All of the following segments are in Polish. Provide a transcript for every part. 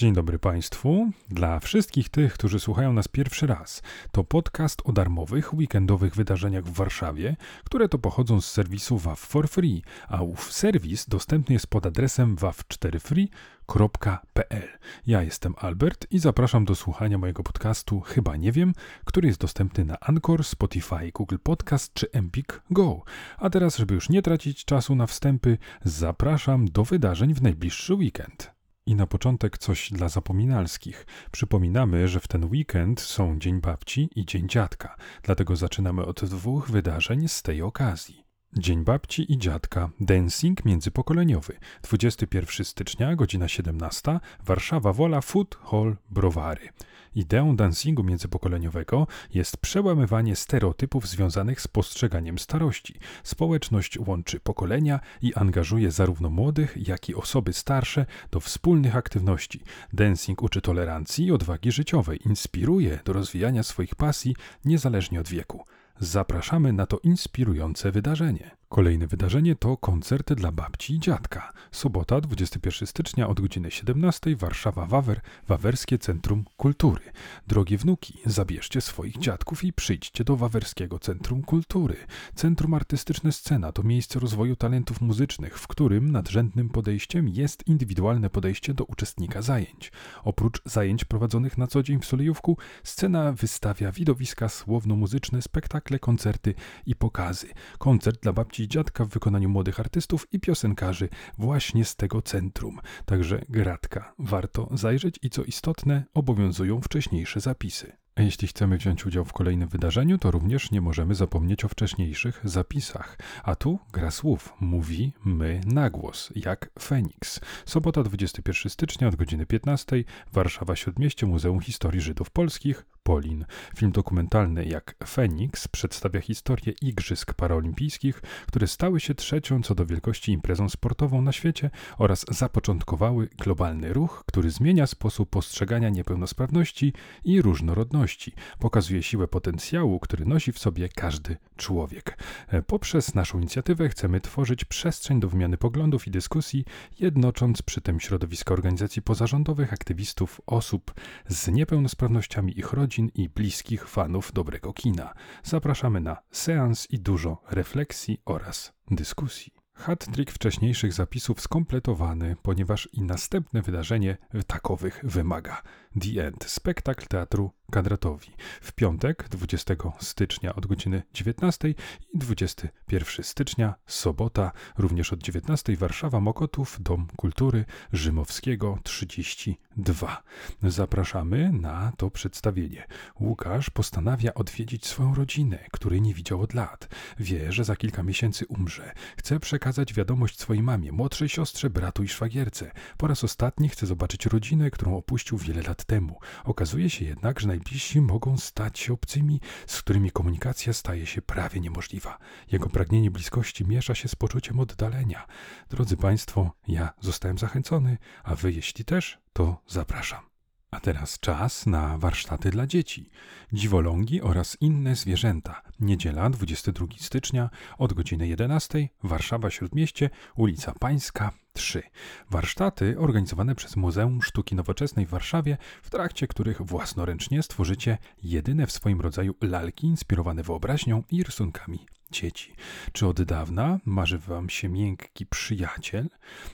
Dzień dobry Państwu. Dla wszystkich tych, którzy słuchają nas pierwszy raz, to podcast o darmowych, weekendowych wydarzeniach w Warszawie, które to pochodzą z serwisu WAV for Free, a ów serwis dostępny jest pod adresem wav4free.pl. Ja jestem Albert i zapraszam do słuchania mojego podcastu Chyba Nie Wiem, który jest dostępny na Anchor, Spotify, Google Podcast czy Empik Go. A teraz, żeby już nie tracić czasu na wstępy, zapraszam do wydarzeń w najbliższy weekend. I na początek coś dla zapominalskich. Przypominamy, że w ten weekend są Dzień Babci i Dzień Dziadka, dlatego zaczynamy od dwóch wydarzeń z tej okazji. Dzień Babci i Dziadka Dancing międzypokoleniowy 21 stycznia, godzina 17 Warszawa Wola Food Hall Browary. Ideą dancingu międzypokoleniowego jest przełamywanie stereotypów związanych z postrzeganiem starości. Społeczność łączy pokolenia i angażuje zarówno młodych, jak i osoby starsze do wspólnych aktywności. Dancing uczy tolerancji i odwagi życiowej, inspiruje do rozwijania swoich pasji niezależnie od wieku. Zapraszamy na to inspirujące wydarzenie. Kolejne wydarzenie to koncerty dla babci i dziadka. Sobota, 21 stycznia od godziny 17 Warszawa Wawer, Wawerskie Centrum Kultury. Drogie wnuki, zabierzcie swoich dziadków i przyjdźcie do Wawerskiego Centrum Kultury. Centrum Artystyczne Scena to miejsce rozwoju talentów muzycznych, w którym nadrzędnym podejściem jest indywidualne podejście do uczestnika zajęć. Oprócz zajęć prowadzonych na co dzień w Solejówku, scena wystawia widowiska słowno-muzyczne, spektakle, koncerty i pokazy. Koncert dla babci i dziadka w wykonaniu młodych artystów i piosenkarzy właśnie z tego centrum. Także gratka. Warto zajrzeć i co istotne, obowiązują wcześniejsze zapisy. A jeśli chcemy wziąć udział w kolejnym wydarzeniu, to również nie możemy zapomnieć o wcześniejszych zapisach. A tu gra słów mówi my na głos, jak Feniks. Sobota 21 stycznia od godziny 15, Warszawa Śródmieście Muzeum Historii Żydów Polskich, Polin. Film dokumentalny jak Feniks przedstawia historię Igrzysk Paraolimpijskich, które stały się trzecią co do wielkości imprezą sportową na świecie oraz zapoczątkowały globalny ruch, który zmienia sposób postrzegania niepełnosprawności i różnorodności. Pokazuje siłę potencjału, który nosi w sobie każdy człowiek. Poprzez naszą inicjatywę chcemy tworzyć przestrzeń do wymiany poglądów i dyskusji, jednocząc przy tym środowiska organizacji pozarządowych, aktywistów, osób z niepełnosprawnościami ich rodzin, i bliskich fanów dobrego kina. Zapraszamy na seans i dużo refleksji oraz dyskusji. Hat-trick wcześniejszych zapisów skompletowany, ponieważ i następne wydarzenie takowych wymaga. The End, spektakl teatru Kadratowi. W piątek, 20 stycznia od godziny 19 i 21 stycznia, sobota, również od 19 Warszawa Mokotów, Dom Kultury Rzymowskiego 32. Zapraszamy na to przedstawienie. Łukasz postanawia odwiedzić swoją rodzinę, której nie widział od lat. Wie, że za kilka miesięcy umrze. Chce przekazać wiadomość swojej mamie, młodszej siostrze, bratu i szwagierce. Po raz ostatni chce zobaczyć rodzinę, którą opuścił wiele lat temu. Okazuje się jednak, że najbliżsi mogą stać się obcymi, z którymi komunikacja staje się prawie niemożliwa. Jego pragnienie bliskości miesza się z poczuciem oddalenia. Drodzy Państwo, ja zostałem zachęcony, a Wy jeśli też, to zapraszam. A teraz czas na warsztaty dla dzieci. Dziwolągi oraz inne zwierzęta. Niedziela 22 stycznia od godziny 11 Warszawa Śródmieście, ulica Pańska 3. Warsztaty organizowane przez Muzeum Sztuki Nowoczesnej w Warszawie, w trakcie których własnoręcznie stworzycie jedyne w swoim rodzaju lalki inspirowane wyobraźnią i rysunkami dzieci. Czy od dawna marzy Wam się miękki przyjaciel,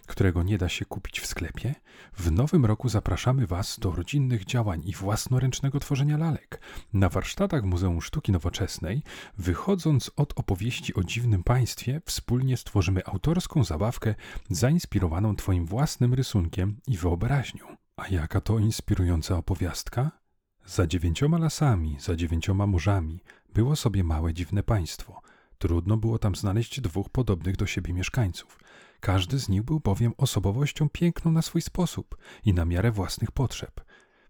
którego nie da się kupić w sklepie? W nowym roku zapraszamy Was do rodzinnych działań i własnoręcznego tworzenia lalek. Na warsztatach Muzeum Sztuki Nowoczesnej, wychodząc od opowieści o dziwnym państwie, wspólnie stworzymy autorską zabawkę zainspirowaną Twoim własnym rysunkiem i wyobraźnią. A jaka to inspirująca opowiastka? Za dziewięcioma lasami, za dziewięcioma morzami było sobie małe dziwne państwo – Trudno było tam znaleźć dwóch podobnych do siebie mieszkańców. Każdy z nich był bowiem osobowością piękną na swój sposób i na miarę własnych potrzeb.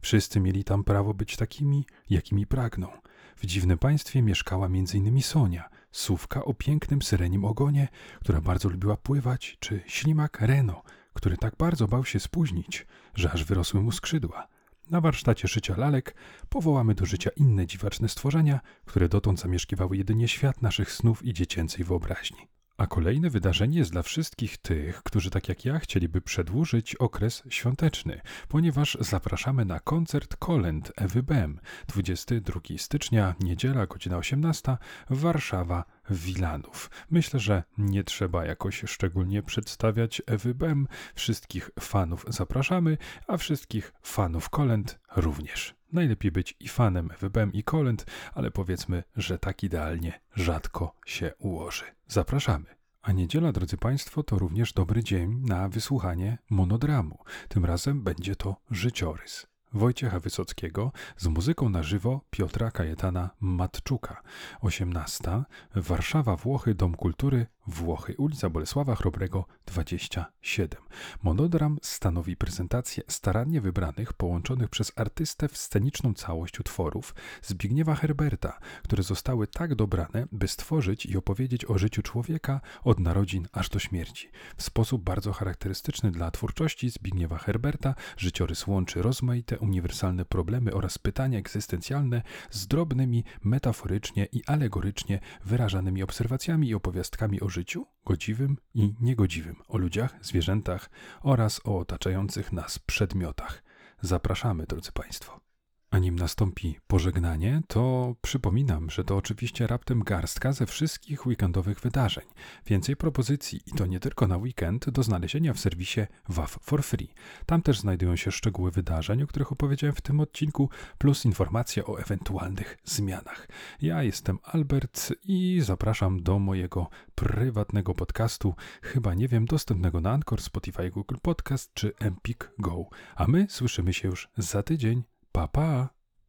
Wszyscy mieli tam prawo być takimi, jakimi pragną. W dziwnym państwie mieszkała m.in. Sonia, sówka o pięknym syrenim ogonie, która bardzo lubiła pływać, czy ślimak Reno, który tak bardzo bał się spóźnić, że aż wyrosły mu skrzydła. Na warsztacie szycia lalek powołamy do życia inne dziwaczne stworzenia, które dotąd zamieszkiwały jedynie świat naszych snów i dziecięcej wyobraźni. A kolejne wydarzenie jest dla wszystkich tych, którzy tak jak ja chcieliby przedłużyć okres świąteczny, ponieważ zapraszamy na koncert Kolęd Ewy Bem 22 stycznia, niedziela, godzina 18, Warszawa, Wilanów. Myślę, że nie trzeba jakoś szczególnie przedstawiać Ewy Bem. Wszystkich fanów zapraszamy, a wszystkich fanów Kolęd również. Najlepiej być i fanem Ewy Bem i Kolęd, ale powiedzmy, że tak idealnie rzadko się ułoży. Zapraszamy. A niedziela, drodzy Państwo, to również dobry dzień na wysłuchanie monodramu. Tym razem będzie to życiorys. Wojciecha Wysockiego z muzyką na żywo Piotra Kajetana Matczuka. 18. Warszawa, Włochy, Dom Kultury, Włochy, ulica Bolesława Chrobrego 27. Monodram stanowi prezentację starannie wybranych, połączonych przez artystę w sceniczną całość utworów Zbigniewa Herberta, które zostały tak dobrane, by stworzyć i opowiedzieć o życiu człowieka od narodzin aż do śmierci. W sposób bardzo charakterystyczny dla twórczości Zbigniewa Herberta życiorys łączy rozmaite uniwersalne problemy oraz pytania egzystencjalne z drobnymi, metaforycznie i alegorycznie wyrażanymi obserwacjami i opowiastkami o życiu, godziwym i niegodziwym, o ludziach, zwierzętach oraz o otaczających nas przedmiotach. Zapraszamy, drodzy Państwo. A nim nastąpi pożegnanie, to przypominam, że to oczywiście raptem garstka ze wszystkich weekendowych wydarzeń. Więcej propozycji, i to nie tylko na weekend, do znalezienia w serwisie WAF for Free. Tam też znajdują się szczegóły wydarzeń, o których opowiedziałem w tym odcinku, plus informacje o ewentualnych zmianach. Ja jestem Albert i zapraszam do mojego prywatnego podcastu, chyba nie wiem, dostępnego na Anchor, Spotify, Google Podcast czy Empik Go. A my słyszymy się już za tydzień. Pa, pa!